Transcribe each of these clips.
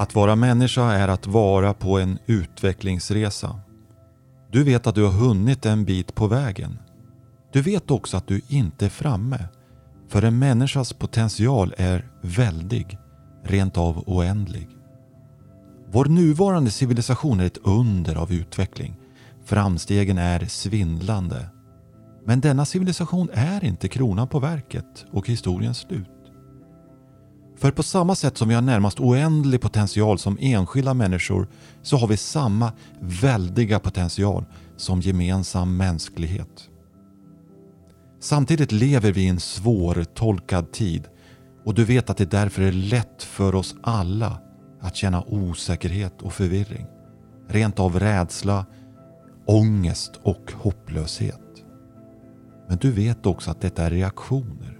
Att vara människa är att vara på en utvecklingsresa. Du vet att du har hunnit en bit på vägen. Du vet också att du inte är framme. För en människas potential är väldig, rent av oändlig. Vår nuvarande civilisation är ett under av utveckling. Framstegen är svindlande. Men denna civilisation är inte kronan på verket och historiens slut. För på samma sätt som vi har närmast oändlig potential som enskilda människor så har vi samma väldiga potential som gemensam mänsklighet. Samtidigt lever vi i en svårtolkad tid och du vet att det därför är lätt för oss alla att känna osäkerhet och förvirring. Rent av rädsla, ångest och hopplöshet. Men du vet också att detta är reaktioner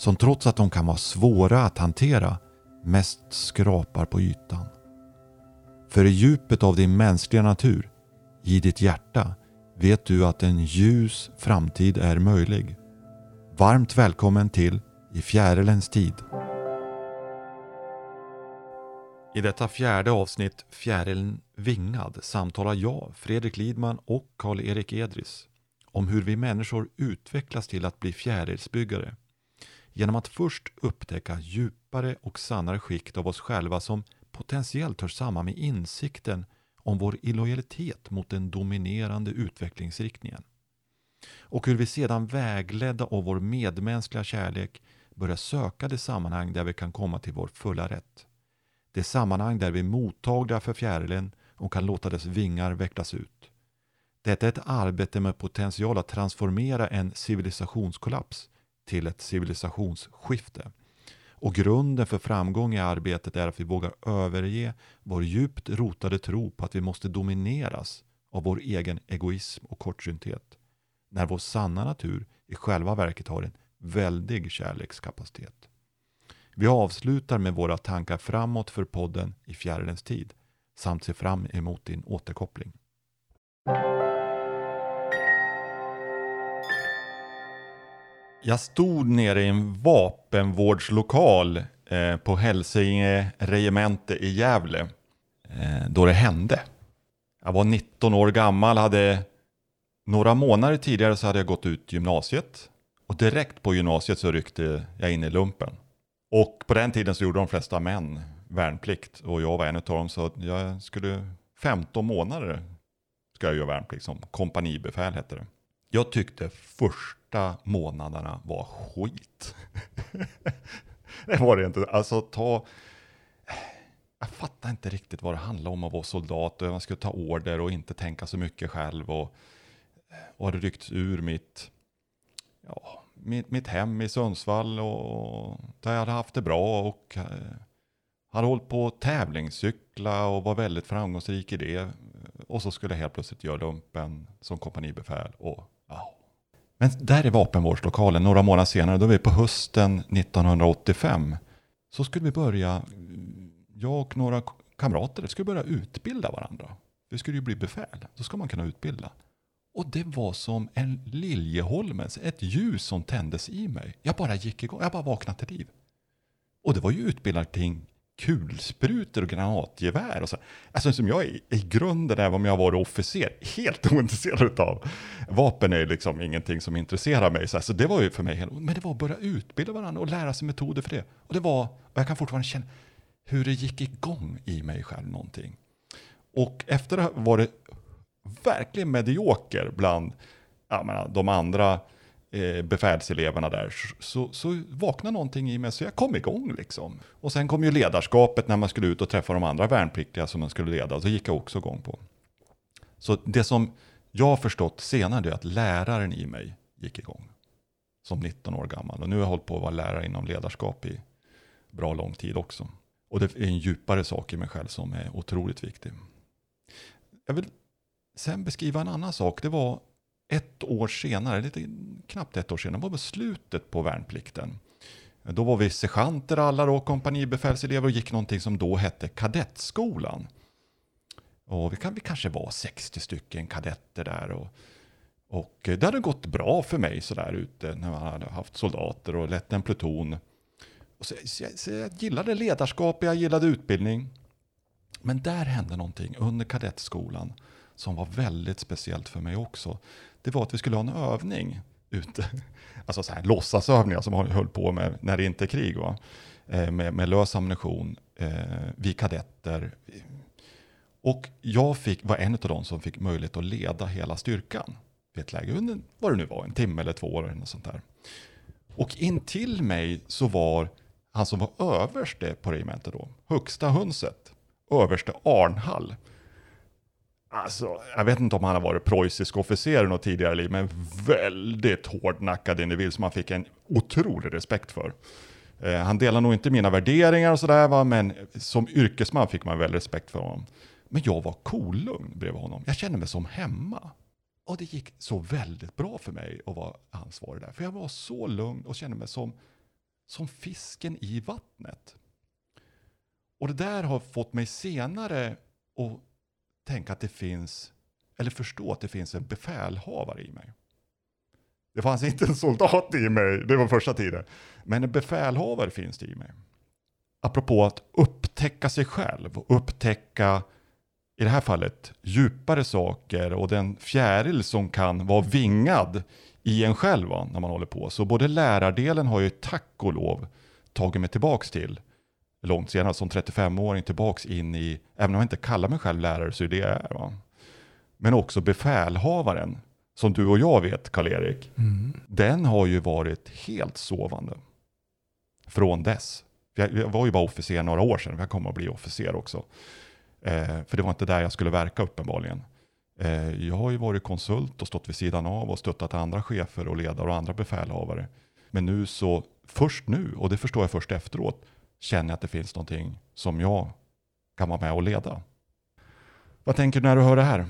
som trots att de kan vara svåra att hantera mest skrapar på ytan. För i djupet av din mänskliga natur, i ditt hjärta, vet du att en ljus framtid är möjlig. Varmt välkommen till I fjärilens tid. I detta fjärde avsnitt, Fjärilen vingad, samtalar jag, Fredrik Lidman och Karl-Erik Edris om hur vi människor utvecklas till att bli fjärilsbyggare genom att först upptäcka djupare och sannare skikt av oss själva som potentiellt hör samman med insikten om vår illojalitet mot den dominerande utvecklingsriktningen. Och hur vi sedan vägledda av vår medmänskliga kärlek börjar söka det sammanhang där vi kan komma till vår fulla rätt. Det sammanhang där vi är mottagliga för fjärilen och kan låta dess vingar vecklas ut. Detta är ett arbete med potential att transformera en civilisationskollaps till ett civilisationsskifte. Och grunden för framgång i arbetet är att vi vågar överge vår djupt rotade tro på att vi måste domineras av vår egen egoism och kortsynthet. När vår sanna natur i själva verket har en väldig kärlekskapacitet. Vi avslutar med våra tankar framåt för podden i fjärilens tid samt ser fram emot din återkoppling. Jag stod nere i en vapenvårdslokal eh, på Hälsinge regemente i Gävle eh, då det hände. Jag var 19 år gammal, hade några månader tidigare så hade jag gått ut gymnasiet och direkt på gymnasiet så ryckte jag in i lumpen. Och på den tiden så gjorde de flesta män värnplikt och jag var en av dem så jag skulle 15 månader ska jag göra värnplikt som kompanibefäl hette det. Jag tyckte första månaderna var skit. det var det inte. Alltså ta... Jag fattar inte riktigt vad det handlar om att vara soldat och man skulle ta order och inte tänka så mycket själv och, och hade ryckts ur mitt, ja, mitt, mitt hem i Sundsvall och där jag hade haft det bra och eh, hade hållit på att tävlingscykla och var väldigt framgångsrik i det. Och så skulle jag helt plötsligt göra lumpen som kompanibefäl och men där är vapenvårdslokalen några månader senare, då är vi på hösten 1985. Så skulle vi börja, jag och några kamrater skulle börja utbilda varandra. Vi skulle ju bli befäl, då ska man kunna utbilda. Och det var som en Liljeholmens, ett ljus som tändes i mig. Jag bara gick igång, jag bara vaknade till liv. Och det var ju utbildarting kulsprutor och granatgevär. Och så. Alltså som jag i, i grunden, även om jag var officer, helt ointresserad av. Vapen är liksom ingenting som intresserar mig. Så alltså det var ju för mig, men det var att börja utbilda varandra och lära sig metoder för det. Och det var, och jag kan fortfarande känna hur det gick igång i mig själv någonting. Och efter det var det verkligen medioker bland menar, de andra eh, befälseleverna där så, så vaknade någonting i mig så jag kom igång liksom. Och sen kom ju ledarskapet när man skulle ut och träffa de andra värnpliktiga som man skulle leda. Så gick jag också igång på. Så det som jag har förstått senare är att läraren i mig gick igång. Som 19 år gammal. Och nu har jag hållit på att vara lärare inom ledarskap i bra lång tid också. Och det är en djupare sak i mig själv som är otroligt viktig. Jag vill sen beskriva en annan sak. Det var ett år senare, lite knappt ett år senare, var beslutet på värnplikten. Då var vi sergeanter alla då, kompanibefälselever och gick någonting som då hette kadettskolan. Och vi, kan, vi kanske var 60 stycken kadetter där. Och, och det hade gått bra för mig sådär ute när man hade haft soldater och lett en pluton. Och så, så, så jag gillade ledarskap, jag gillade utbildning. Men där hände någonting under kadettskolan som var väldigt speciellt för mig också. Det var att vi skulle ha en övning ute. Alltså så här låtsasövningar som man höll på med när det inte är krig. Va? Eh, med, med lös ammunition, eh, vi kadetter. Och jag fick, var en av de som fick möjlighet att leda hela styrkan vid ett läge, under vad det nu var, en timme eller två eller något sånt där. Och in till mig så var han som var överste på regementet då, högsta hönset, överste Arnhall. Alltså, jag vet inte om han har varit preussisk officer i något tidigare liv, men väldigt hårdnackad individ som man fick en otrolig respekt för. Eh, han delar nog inte mina värderingar och sådär, men som yrkesman fick man väl respekt för honom. Men jag var kolugn bredvid honom. Jag kände mig som hemma. Och det gick så väldigt bra för mig att vara ansvarig där. För jag var så lugn och kände mig som, som fisken i vattnet. Och det där har fått mig senare att tänka att det finns, eller förstå att det finns en befälhavare i mig. Det fanns inte en soldat i mig, det var första tiden. Men en befälhavare finns det i mig. Apropå att upptäcka sig själv och upptäcka, i det här fallet, djupare saker och den fjäril som kan vara vingad i en själv när man håller på. Så både lärardelen har ju tack och lov tagit mig tillbaks till långt senare, som 35-åring tillbaks in i, även om jag inte kallar mig själv lärare så är det jag är. Va? Men också befälhavaren, som du och jag vet, Karl-Erik, mm. den har ju varit helt sovande från dess. Jag var ju bara officer några år sedan, jag kommer att bli officer också. Eh, för det var inte där jag skulle verka uppenbarligen. Eh, jag har ju varit konsult och stått vid sidan av och stöttat andra chefer och ledare och andra befälhavare. Men nu så, först nu, och det förstår jag först efteråt, känner jag att det finns någonting som jag kan vara med och leda. Vad tänker du när du hör det här?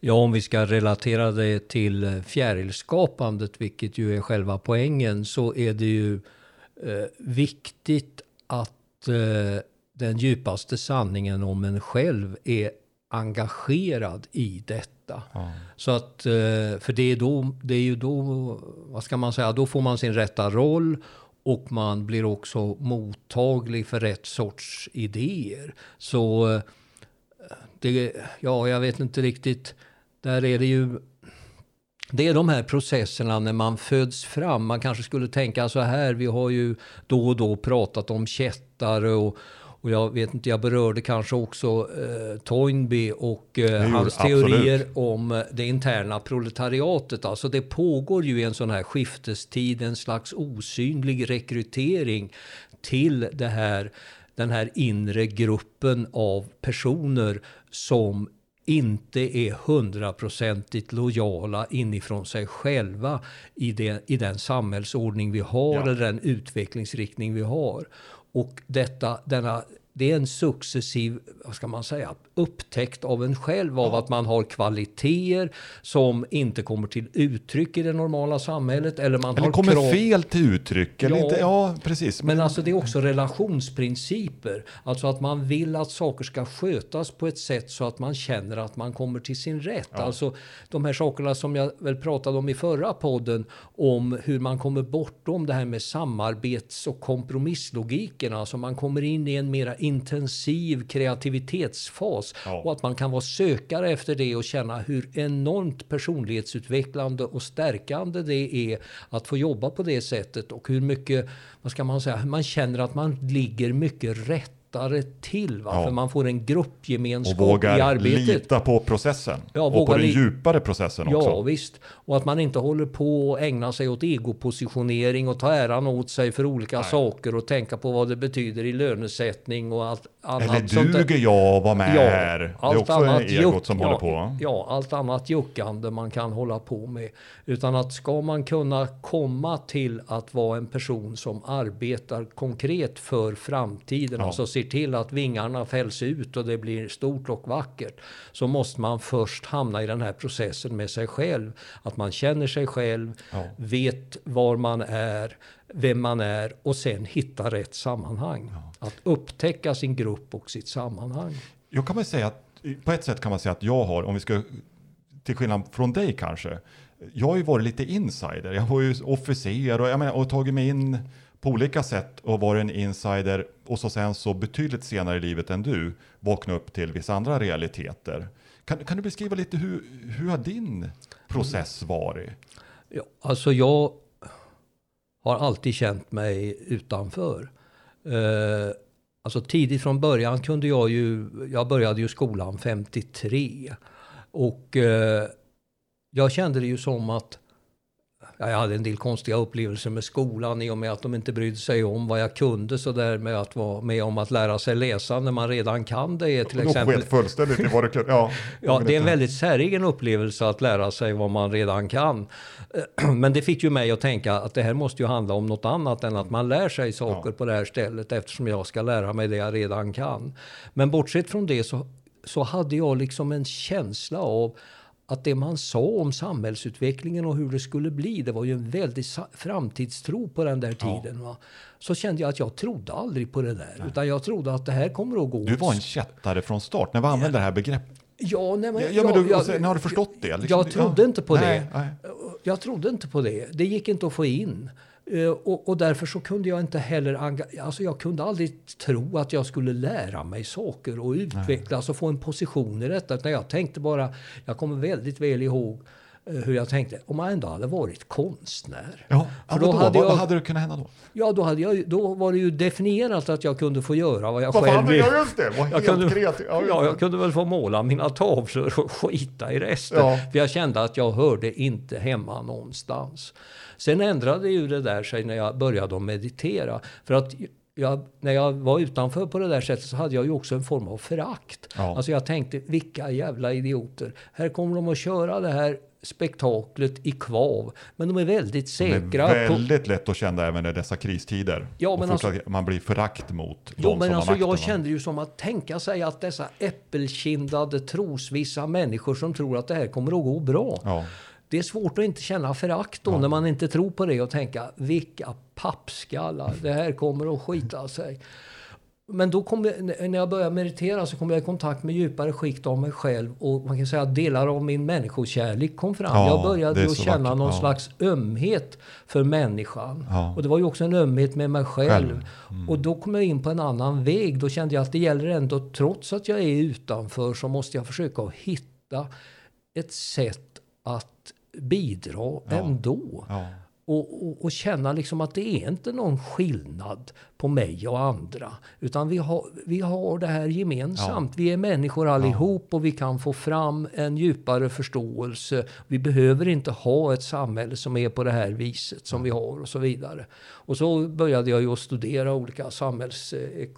Ja, om vi ska relatera det till fjärilskapandet, vilket ju är själva poängen, så är det ju eh, viktigt att eh, den djupaste sanningen om en själv är engagerad i detta. Ja. Så att, eh, för det är, då, det är ju då, vad ska man säga, då får man sin rätta roll och man blir också mottaglig för rätt sorts idéer. Så eh, det, ja, jag vet inte riktigt. Där är det ju det är de här processerna när man föds fram. Man kanske skulle tänka så här, vi har ju då och då pratat om kättare och, och jag vet inte, jag berörde kanske också eh, Toynbee och eh, hans teorier absolut. om eh, det interna proletariatet. Alltså det pågår ju en sån här skiftestid, en slags osynlig rekrytering till det här, den här inre gruppen av personer som inte är hundraprocentigt lojala inifrån sig själva i, det, i den samhällsordning vi har ja. eller den utvecklingsriktning vi har. Och detta, denna det är en successiv, vad ska man säga, upptäckt av en själv av att man har kvaliteter som inte kommer till uttryck i det normala samhället. Eller man eller har kommer krav... fel till uttryck. Eller ja, inte, ja, precis. Men alltså det är också relationsprinciper. Alltså att man vill att saker ska skötas på ett sätt så att man känner att man kommer till sin rätt. Ja. Alltså de här sakerna som jag väl pratade om i förra podden om hur man kommer bortom det här med samarbets och kompromisslogiken. Alltså man kommer in i en mera intensiv kreativitetsfas ja. och att man kan vara sökare efter det och känna hur enormt personlighetsutvecklande och stärkande det är att få jobba på det sättet och hur mycket, vad ska man säga, man känner att man ligger mycket rätt till. Va? Ja. För man får en gruppgemenskap och vågar i arbetet. lita på processen. Ja, och på den djupare processen också. Ja, visst. Och att man inte håller på och ägnar sig åt egopositionering och ta äran åt sig för olika Nej. saker och tänka på vad det betyder i lönesättning och allt annat. Eller duger jag att vara med ja, här? Det är också annat egot som ja, håller på. Ja, allt annat juckande man kan hålla på med. Utan att ska man kunna komma till att vara en person som arbetar konkret för framtiden, ja. alltså ser till att vingarna fälls ut och det blir stort och vackert, så måste man först hamna i den här processen med sig själv. Att man känner sig själv, ja. vet var man är, vem man är och sen hitta rätt sammanhang. Ja. Att upptäcka sin grupp och sitt sammanhang. Jag kan väl säga att på ett sätt kan man säga att jag har, om vi ska, till skillnad från dig kanske, jag har ju varit lite insider. Jag var ju officer och, jag menar, och tagit mig in på olika sätt och varit en insider och så sen så betydligt senare i livet än du vakna upp till vissa andra realiteter. Kan, kan du beskriva lite hur, hur har din process varit? Ja, alltså jag har alltid känt mig utanför. Eh, alltså tidigt från början kunde jag ju, jag började ju skolan 53. Och eh, jag kände det ju som att jag hade en del konstiga upplevelser med skolan i och med att de inte brydde sig om vad jag kunde. Så där med att vara med om att lära sig läsa när man redan kan det. Till exempel. De fullständigt i vad du kan. Ja, ja det är en väldigt säregen upplevelse att lära sig vad man redan kan. Men det fick ju mig att tänka att det här måste ju handla om något annat än att man lär sig saker ja. på det här stället eftersom jag ska lära mig det jag redan kan. Men bortsett från det så, så hade jag liksom en känsla av att det man sa om samhällsutvecklingen och hur det skulle bli, det var ju en väldig framtidstro på den där tiden. Ja. Så kände jag att jag trodde aldrig på det där, Nej. utan jag trodde att det här kommer att gå. Du var en kättare från start, när vi använde ja. det här begreppet. Ja, nej, men, ja, men du, jag, när har du förstått det? Liksom, jag trodde inte på nej, det. Nej. Jag trodde inte på det. Det gick inte att få in. Uh, och, och, därför så kunde jag inte heller, alltså jag kunde aldrig tro att jag skulle lära mig saker och utvecklas och få en position i detta. Utan jag tänkte bara, jag kommer väldigt väl ihåg hur jag tänkte, om jag ändå hade varit konstnär. Ja, då, då hade jag, vad hade det kunnat hända då? Ja, då, hade jag, då var det ju definierat att jag kunde få göra vad jag vad själv vill. Ja, just det. Var jag kunde, kreativ. Ja, ja, jag kunde väl få måla mina tavlor och skita i resten. Ja. För jag kände att jag hörde inte hemma någonstans. Sen ändrade ju det där sig när jag började meditera. För att jag, när jag var utanför på det där sättet så hade jag ju också en form av förakt. Ja. Alltså jag tänkte, vilka jävla idioter. Här kommer de att köra det här spektaklet i kvav. Men de är väldigt säkra. Det är väldigt på... lätt att känna även i dessa kristider. Ja, men alltså, man blir förakt mot jo, de men som alltså, har makten. Jag kände ju som att tänka sig att dessa äppelkindade trosvissa människor som tror att det här kommer att gå bra. Ja. Det är svårt att inte känna förakt då ja. när man inte tror på det och tänka vilka pappskallar, det här kommer att skita sig. Men då kom jag, när jag började meditera så kom jag i kontakt med djupare skikt av mig själv och man kan säga att delar av min människokärlek kom fram. Ja, jag började att känna vackert. någon ja. slags ömhet för människan. Ja. Och det var ju också en ömhet med mig själv. själv. Mm. Och då kom jag in på en annan väg. Då kände jag att det gäller ändå, trots att jag är utanför, så måste jag försöka hitta ett sätt att bidra ändå. Och, och, och, känna liksom att det är inte någon skillnad på mig och andra. Utan vi har, vi har det här gemensamt. Ja. Vi är människor allihop ja. och vi kan få fram en djupare förståelse. Vi behöver inte ha ett samhälle som är på det här viset som vi har och så vidare. Och så började jag ju att studera olika samhälls, eh,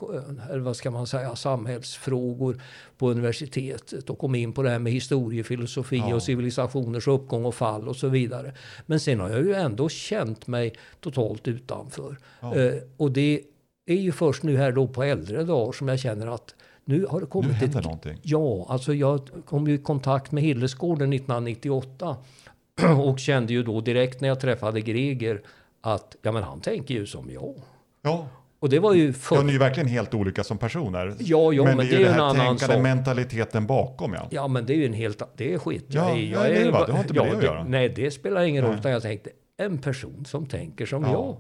eller vad ska man säga, samhällsfrågor på universitetet och kom in på det här med historiefilosofi ja. och civilisationers uppgång och fall och så vidare. Men sen har jag ju ändå känt mig totalt utanför. Ja. Eh, och det är ju först nu här då på äldre dagar som jag känner att nu har det kommit nu händer ett, någonting. Ja, alltså jag kom ju i kontakt med Hillesgården 1998 och kände ju då direkt när jag träffade Greger att ja, men han tänker ju som jag. Ja. Och det var ju för... Ja, ni är verkligen helt olika som personer. Ja, ja men, men det är ju en annan sak. mentaliteten bakom ja. Ja, men det är ju en helt... Det är skit. Ja, jag, jag, jag är, det har inte med ja, det att göra. Nej, det spelar ingen roll. Utan jag tänkte, en person som tänker som ja, jag.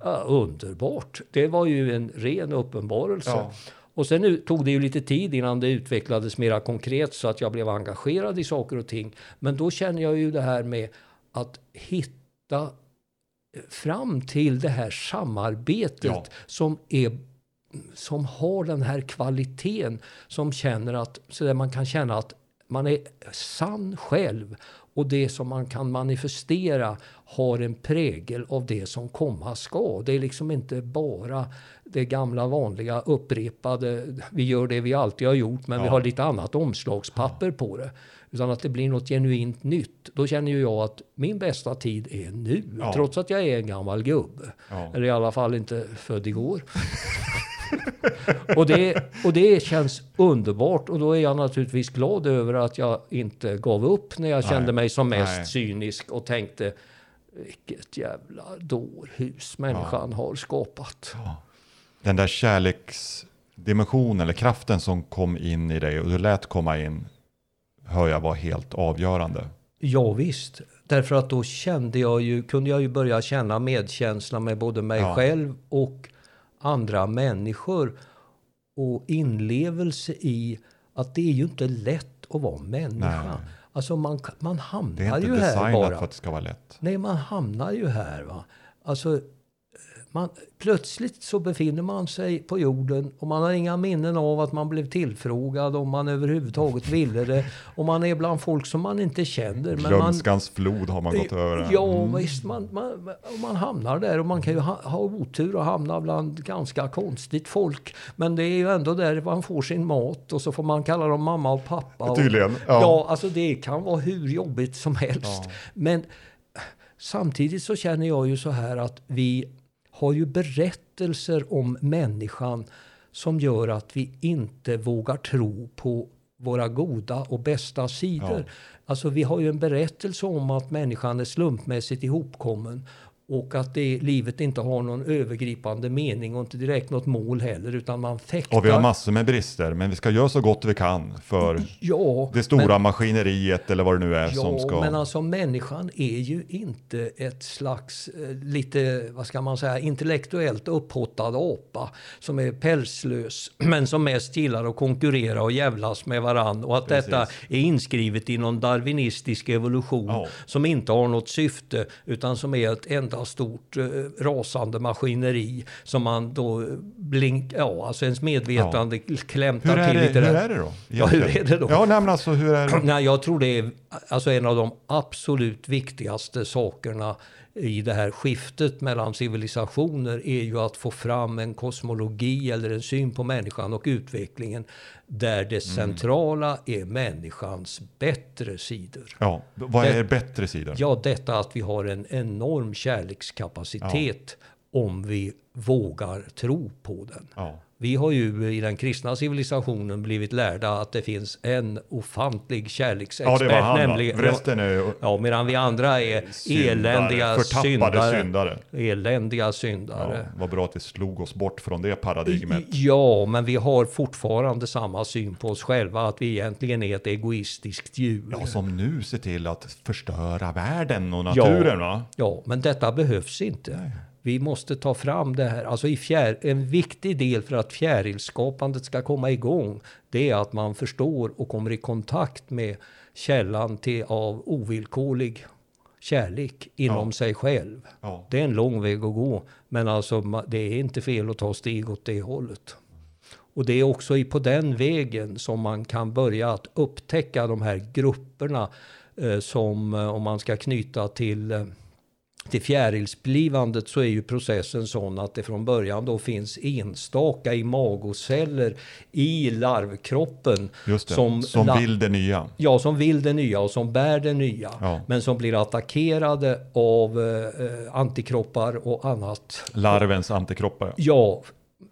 Ja. Underbart. Det var ju en ren uppenbarelse. Ja. Och sen tog det ju lite tid innan det utvecklades mera konkret så att jag blev engagerad i saker och ting. Men då känner jag ju det här med att hitta fram till det här samarbetet ja. som, är, som har den här kvaliteten som känner att, så där man kan känna att man är sann själv och det som man kan manifestera har en prägel av det som komma ska. Det är liksom inte bara det gamla vanliga upprepade, vi gör det vi alltid har gjort men ja. vi har lite annat omslagspapper ja. på det. Utan att det blir något genuint nytt. Då känner ju jag att min bästa tid är nu. Ja. Trots att jag är en gammal gubbe. Eller i alla fall inte född igår. Och, det, och det känns underbart och då är jag naturligtvis glad över att jag inte gav upp när jag Nej. kände mig som mest Nej. cynisk och tänkte vilket jävla dårhus människan ja. har skapat. Ja. Den där kärleksdimensionen eller kraften som kom in i dig och du lät komma in hör jag var helt avgörande. Ja, visst. Därför att då kände jag ju, kunde jag ju börja känna medkänsla med både mig Ja. själv och andra människor. Och inlevelse i att det är ju inte lätt att vara människa. Nej. Alltså man, man Det hamnar är inte ju här designat bara. för att det ska vara lätt. Nej, man hamnar ju här. Va? Alltså, man, plötsligt så befinner man sig på jorden och man har inga minnen av att man blev tillfrågad om man överhuvudtaget ville det. Och man är bland folk som man inte känner. Glömskans flod har man gått över. Ja, visst. Man, man, man hamnar där och man kan ju ha, ha otur och hamna bland ganska konstigt folk. Men det är ju ändå där man får sin mat och så får man kalla dem mamma och pappa. Och, Tydligen, ja. Ja. alltså det kan vara hur jobbigt som helst. Men samtidigt så känner jag ju så här att vi har ju berättelser om människan som gör att vi inte vågar tro på våra goda och bästa sidor. Ja. Alltså vi har ju en berättelse om att människan är slumpmässigt ihopkommen och att det, livet inte har någon övergripande mening och inte direkt något mål heller utan man fäktar. Och vi har massor med brister, men vi ska göra så gott vi kan för ja, det stora men- maskineriet eller vad det nu är Ja, som ska... men alltså människan är ju inte ett slags eh, lite, vad ska man säga, intellektuellt upphottad apa som är pälslös men som mest gillar att konkurrera och jävlas med varann och att Precis. detta är inskrivet i någon darwinistisk evolution Ja. som inte har något syfte utan som är ett enda stort eh, rasande maskineri som man då blink, ja alltså ens medvetande klämtar hur, är till det, lite hur där. är det då? Ja, hur är det då? Ja, nej, men alltså hur är det? Nej, jag tror det är alltså en av de absolut viktigaste sakerna i det här skiftet mellan civilisationer är ju att få fram en kosmologi eller en syn på människan och utvecklingen där det centrala är människans bättre sidor. Ja, vad är bättre sidor? Ja, detta att vi har en enorm kärlekskapacitet om vi vågar tro på den. Ja. Vi har ju i den kristna civilisationen blivit lärda att det finns en ofantlig kärleksexpert. Ja, det var han va? nämligen, Resten är ju Ja, medan vi andra är syndare, eländiga syndare. syndare. Eländiga Ja, syndare. vad bra att vi slog oss bort från det paradigmet. Ja, men vi har fortfarande samma syn på oss själva, att vi egentligen är ett egoistiskt djur. Ja, som nu ser till att förstöra världen och naturen va? Ja, men detta behövs inte. Vi måste ta fram det här. Alltså i fjär, en viktig del för att fjärilskapandet ska komma igång, det är att man förstår och kommer i kontakt med källan till av ovillkorlig kärlek inom Ja. sig själv. Ja. Det är en lång väg att gå, men alltså det är inte fel att ta steg åt det hållet. Och det är också i- på den vägen som man kan börja att upptäcka de här grupperna eh, som, eh, om man ska knyta till eh, till fjärilsblivandet så är ju processen sån att det från början då finns enstaka i magoceller i larvkroppen Just det, som, la- vill det nya. Ja, som vill det nya och som bär det nya. Ja. Men som blir attackerade av eh, eh, antikroppar och annat. Larvens antikroppar. Ja,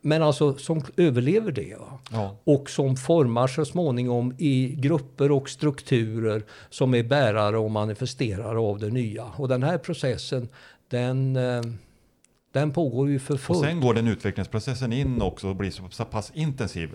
men alltså som överlever det. Ja. Och som formar så småningom i grupper och strukturer som är bärare och manifesterare av det nya. Och den här processen, den, eh, den pågår ju för Och fullt. sen går den utvecklingsprocessen in också och blir så pass intensiv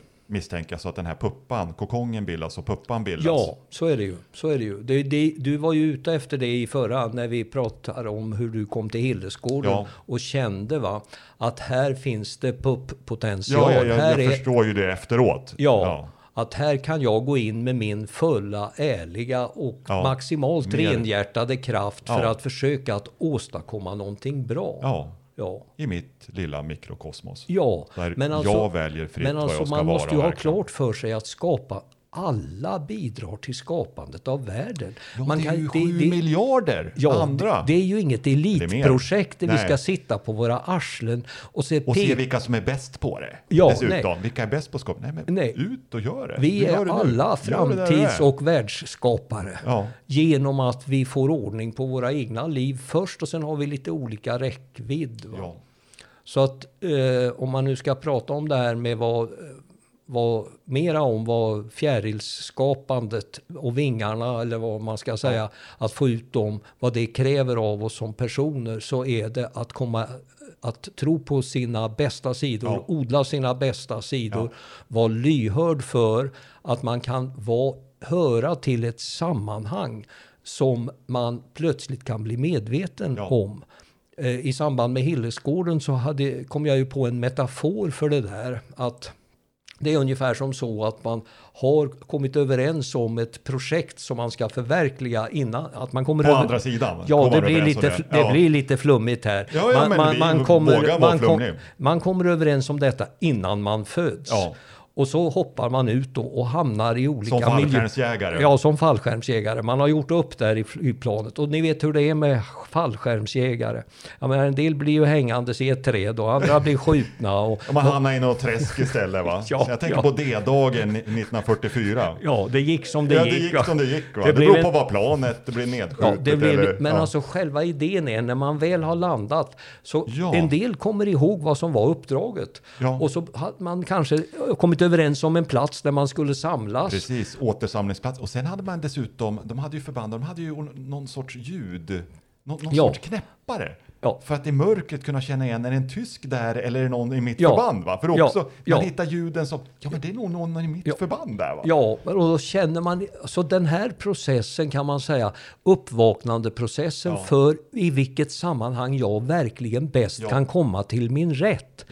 så att den här puppan, kokongen bildas och puppan bildas. Ja, så är det ju. Så är det ju. Det, det, du var ju ute efter det i förra när vi pratade om hur du kom till Hillesgården Ja. och kände va, att här finns det pupp-potential. ja, ja, jag, här jag är, förstår ju det efteråt. Ja, att här kan jag gå in med min fulla, ärliga och Ja, maximalt mer. renhjärtade kraft för Ja. att försöka att åstadkomma någonting bra. ja, Ja. i mitt lilla mikrokosmos. Ja, Där men alltså, jag väljer fritt men vad alltså jag ska man vara måste ju ha klart för sig att skapa alla bidrar till skapandet av världen. Ja, man det är ju det- sju det- miljarder Ja, andra. det, det är ju inget elitprojekt där vi Nej. ska sitta på våra arslen och se, och se vilka som är bäst på det. Ja, Dessutom, vilka är bäst på skap? Nej, men Nej. ut och gör det. Vi Du är nu. alla du framtids och världsskapare. Ja. Genom att vi får ordning på våra egna liv först och sen har vi lite olika räckvidd. Så att eh, om man nu ska prata om det här med vad, vad mera om vad fjärilsskapandet och vingarna eller vad man ska säga, att få ut dem, vad det kräver av oss som personer så är det att komma att tro på sina bästa sidor, Ja. odla sina bästa sidor, vara lyhörd för att man kan vara, höra till ett sammanhang som man plötsligt kan bli medveten Ja. om. Eh, I samband med Hillesgården så hade, kom jag ju på en metafor för det där. Att det är ungefär som så att man har kommit överens om ett projekt som man ska förverkliga innan. Att man kommer På över- andra sidan? Ja, det man blir, lite, det. Ja. blir lite flummigt här. Ja, ja, men vi vågar kommer, man, kom, man kommer överens om detta innan man föds. Och så hoppar man ut och hamnar i olika Som miljöer. fallskärmsjägare. Ja, som fallskärmsjägare. Man har gjort upp där i flygplanet. Och ni vet hur det är med fallskärmsjägare. Jag menar, en del blir ju hängandes i ett träd och andra blir skjutna. Och, Och man hamnar i något träsk istället va? Ja, jag tänker ja. på D-dagen 1944. ja, det gick som det ja, gick. det gick va. som det gick va? Det Det, blev beror en- på vad planet det blir nedskjutet. Ja, det blir, eller, men ja. alltså själva idén är när man väl har landat så en del kommer ihåg vad som var uppdraget. Ja. Och så har man kanske kommit överens om en plats där man skulle samlas. Precis, återsamlingsplats. Och sen hade man dessutom, de hade ju förband, de hade ju någon sorts ljud, någon, någon Ja. sorts knäppare. Ja. För att i mörkret kunna känna igen, är det en tysk där eller är det någon i mitt Ja. förband? Va? För Ja. också, man Ja. hittar ljuden som, ja men det är nog någon i mitt Ja. förband där va? Ja, och då känner man, så den här processen kan man säga, uppvaknandeprocessen Ja. för i vilket sammanhang jag verkligen bäst Ja. kan komma till min rätt.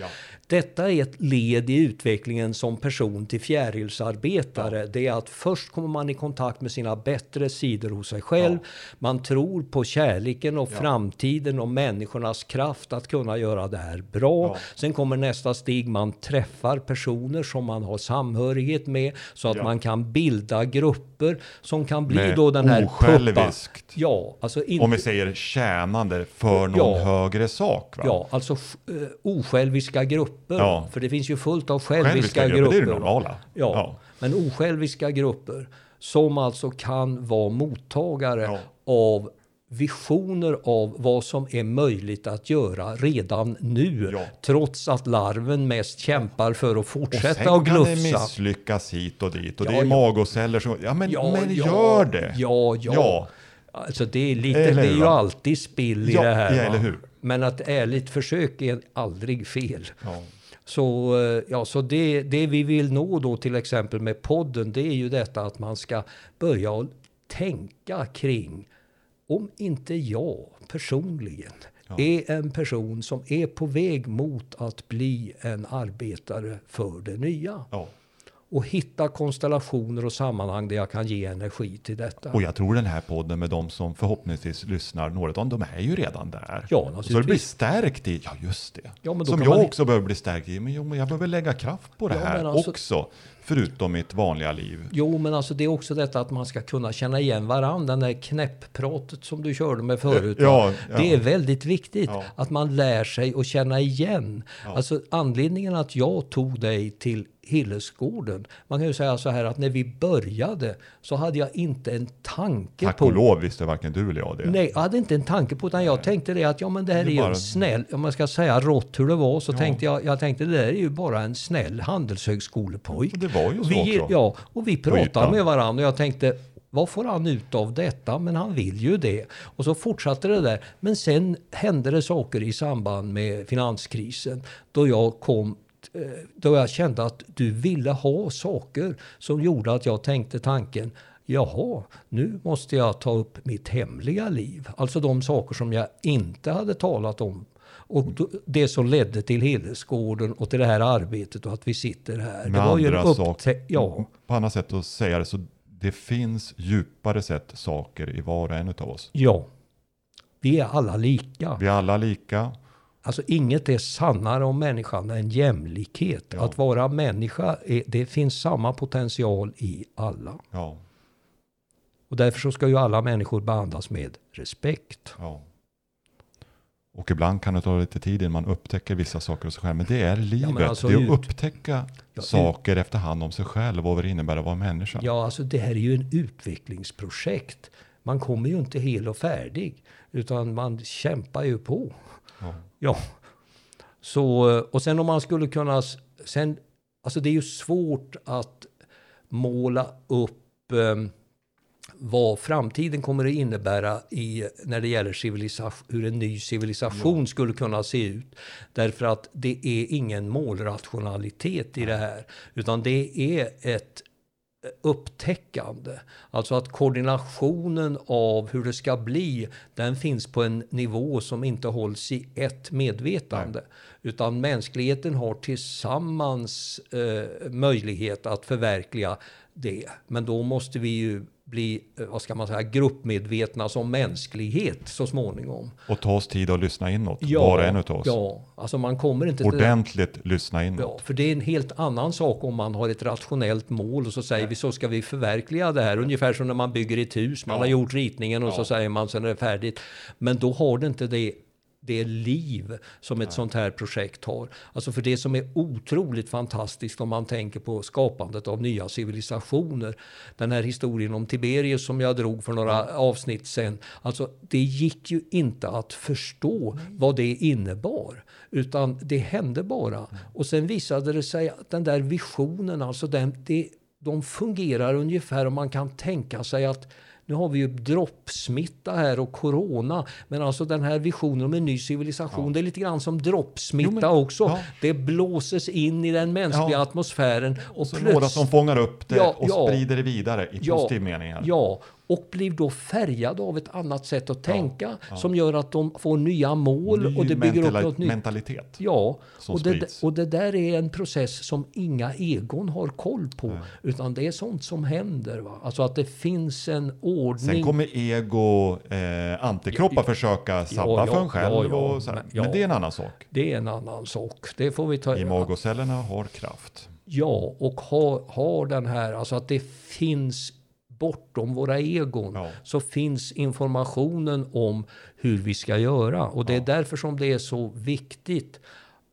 Ja. Detta är ett led i utvecklingen som person till fjärilsarbetare. Det är att först kommer man i kontakt med sina bättre sidor hos sig själv. Ja. Man tror på kärleken och framtiden och människornas kraft att kunna göra det här bra. Ja. Sen kommer nästa steg, man träffar personer som man har samhörighet med så att Ja. man kan bilda grupper som kan bli Med då den här osjälviskt. puppa. Ja, alltså in, Om vi säger tjänande för någon Ja. högre sak. Va? Ja, alltså uh, osjälviska grupper. Ja. För det finns ju fullt av själviska, Själviska grupper, grupper. det är det normala. Ja. Ja. men osjälviska grupper som alltså kan vara mottagare Ja. av visioner av vad som är möjligt att göra redan nu. Ja. Trots att larven mest kämpar för att Och fortsätta sen att kan det glufsa. misslyckas hit och dit och Ja, det är ja. magoceller som, ja men, Ja, men gör det! Ja, ja. Ja. Alltså det är, lite, det är ju alltid spill i det här. ja, eller hur? Men att ärligt försök är aldrig fel. Ja. Så, eh, ja, så det, det vi vill nå då till exempel med podden det är ju detta att man ska börja tänka kring om inte jag personligen är en person som är på väg mot att bli en arbetare för det nya. Ja. Och hitta konstellationer och sammanhang där jag kan ge energi till detta. Och jag tror den här podden med de som förhoppningsvis lyssnar, några av dem, de är ju redan där. Ja, Så det blir naturligtvis. stärkt i, ja just det. Ja, som jag man- också behöver bli stärkt i, men jo, jag behöver lägga kraft på det Ja, här alltså- också. Förutom mitt vanliga liv. Jo, men alltså det är också detta att man ska kunna känna igen varandra. Den där knäpppratet som du körde med förut. Ja, ja. Det är väldigt viktigt att man lär sig att känna igen. Alltså anledningen att jag tog dig till Hillesgården. Man kan ju säga så här att när vi började så hade jag inte en tanke Tack på... och lov visste varken du eller jag det. Nej, jag hade inte en tanke på utan jag tänkte det att ja men det här Det är ju bara- en snäll, om man ska säga rått hur det var så tänkte jag, jag tänkte det där är ju bara en snäll handelshögskolepojk. Och det var ju så vi, också. Ja, och vi pratade med varandra och jag tänkte vad får han ut av detta? Men han vill ju det. Och så fortsatte det där. Men sen hände det saker i samband med finanskrisen då jag kom då jag kände att du ville ha saker som gjorde att jag tänkte tanken Jaha, nu måste jag ta upp mitt hemliga liv. Alltså de saker som jag inte hade talat om. Och då- det som ledde till Hillesgården och till det här arbetet och att vi sitter här. Med det var andra saker. Ja, På annat sätt att säga det, så det finns djupare sätt saker i var och en av oss. ja. Vi är alla lika. Vi är alla lika. Alltså inget är sannare om människan än jämlikhet. Ja. Att vara människa, är, det finns samma potential i alla. Ja, Och därför så ska ju alla människor behandlas med respekt. ja. Och ibland kan det ta lite tid innan man upptäcker vissa saker hos sig själv. Men det är livet. alltså det är att upptäcka Ja, saker efterhand om sig själv och vad det innebär att vara människa. Ja, alltså det här är ju en utvecklingsprojekt. Man kommer ju inte hel och färdig, utan man kämpar ju på. Ja. Ja. Så, och sen om man skulle kunna... Sen, alltså det är ju svårt att måla upp eh, vad framtiden kommer att innebära i, när det gäller civilisation, hur en ny civilisation skulle kunna se ut. Därför att det är ingen målrationalitet i det här. Utan det är ett upptäckande. Alltså att koordinationen av hur det ska bli, den finns på en nivå som inte hålls i ett medvetande. Nej. Utan mänskligheten har tillsammans eh, möjlighet att förverkliga det. Men då måste vi ju bli, eh, vad ska man säga, gruppmedvetna som mänsklighet så småningom. Och ta oss tid att lyssna inåt, ja, var och en av oss. Ja, alltså man kommer inte Ordentligt till, lyssna inåt. Ja, för det är en helt annan sak om man har ett rationellt mål och så säger vi så ska vi förverkliga det här. Ungefär som när man bygger ett hus, man ja. har gjort ritningen och ja. så säger man sen är det färdigt. Men då har det inte det det liv som ett Nej. sånt här projekt har. Alltså för det som är otroligt fantastiskt om man tänker på skapandet av nya civilisationer. Den här historien om Tiberius som jag drog för några avsnitt sen. Alltså det gick ju inte att förstå vad det innebar. Utan det hände bara. Och sen visade det sig att den där visionen, alltså den, det, de fungerar ungefär om man kan tänka sig att nu har vi ju droppsmitta här och corona. Men alltså den här visionen om en ny civilisation, ja. det är lite grann som droppsmitta jo, men, också. Ja. Det blåses in i den mänskliga ja. atmosfären. Och, och några som fångar upp det och sprider det vidare i positiv mening. Här. Ja, och blir då färgade av ett annat sätt att tänka ja, ja. som gör att de får nya mål Ny och det bygger upp något nytt. mentalitet. Ja, och det, och det där är en process som inga egon har koll på. Nej. Utan det är sånt som händer. Va? Alltså att det finns en ordning. Sen kommer ego, eh, antikroppar ja, försöka sabba för en själv. och så men, men, det är en annan sak. Det är en annan sak. Det får vi ta. Imagocellerna har kraft. Ja, och har, har den här, alltså att det finns bortom våra egon ja. så finns informationen om hur vi ska göra. Och det är därför som det är så viktigt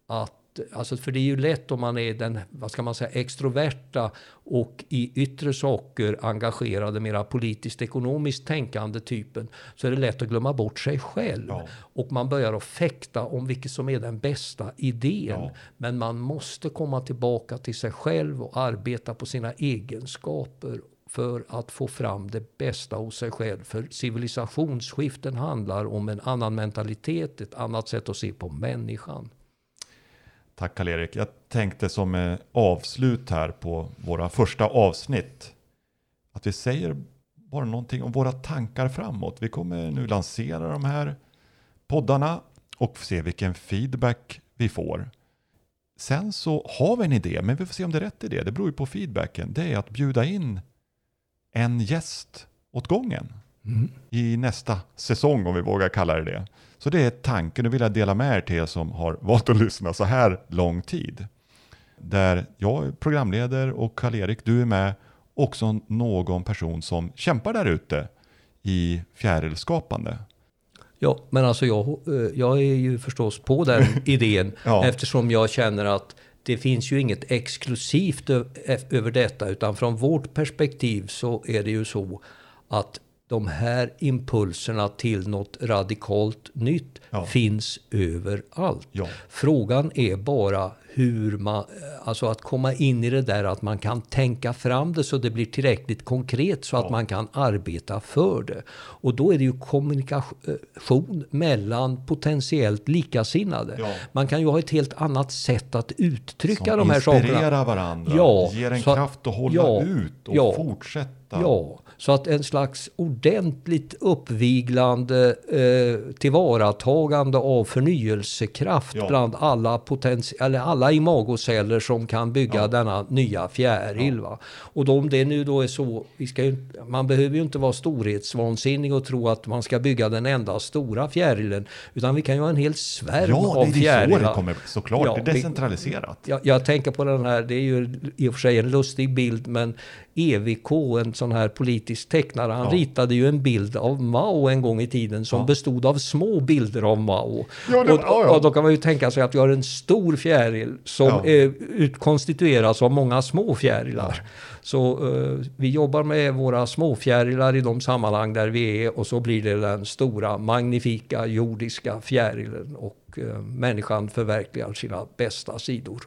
att Alltså för det är ju lätt om man är den, vad ska man säga, extroverta och i yttre saker engagerade, mera politiskt ekonomiskt tänkande typen, så är det lätt att glömma bort sig själv. Ja. Och man börjar att fäkta om vilket som är den bästa idén. Ja. Men man måste komma tillbaka till sig själv och arbeta på sina egenskaper för att få fram det bästa hos sig själv. För civilisationsskiften handlar om en annan mentalitet, ett annat sätt att se på människan. Tack Karl-Erik. Jag tänkte som eh, avslut här på våra första avsnitt att vi säger bara någonting om våra tankar framåt. Vi kommer nu lansera de här poddarna och se vilken feedback vi får. Sen så har vi en idé, men vi får se om det är rätt idé. Det beror ju på feedbacken. Det är att bjuda in en gäst åt gången mm. i nästa säsong om vi vågar kalla det det. Så det är tanken och vill jag dela med er till er som har valt att lyssna så här lång tid. Där jag programleder och Karl-Erik, du är med, också någon person som kämpar där ute i fjärilskapande. Ja, men alltså jag, eh, jag är ju förstås på den idén ja. eftersom jag känner att det finns ju inget exklusivt över detta utan från vårt perspektiv så är det ju så att de här impulserna till något radikalt nytt ja. finns överallt. Ja. Frågan är bara hur man, alltså att komma in i det där att man kan tänka fram det så det blir tillräckligt konkret så ja. att man kan arbeta för det. Och då är det ju kommunikation mellan potentiellt likasinnade. Man kan ju ha ett helt annat sätt att uttrycka Som de här sakerna. Som inspirerar varandra, ja, ger en kraft att hålla ut och fortsätta. Ja, så att en slags ordentligt uppviglande eh, tillvaratagande av förnyelsekraft ja. bland alla, eller alla imagoceller som kan bygga ja. denna nya fjäril. Ja. Och om det nu då är så, vi ska ju, man behöver ju inte vara storhetsvansinnig och tro att man ska bygga den enda stora fjärilen. Utan vi kan ju ha en hel svärm ja, av fjärilar. Ja, det är så det kommer, såklart. det är decentraliserat. Jag, jag tänker på den här, det är ju i och för sig en lustig bild, men EVK, en sån här politisk tecknare, han ja. ritade ju en bild av Mao en gång i tiden som ja. bestod av små bilder av Mao. Ja, det, och, och, då kan man ju tänka sig att vi har en stor fjäril som är, ut, konstitueras av många små fjärilar. Så uh, vi jobbar med våra småfjärilar i de sammanhang där vi är och så blir det den stora magnifika jordiska fjärilen och uh, människan förverkligar sina bästa sidor.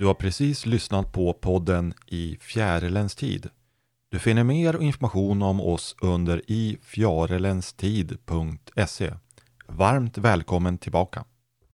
Du har precis lyssnat på podden I fjärilens tid. Du finner mer information om oss under ifjarelenstid.se. Varmt välkommen tillbaka!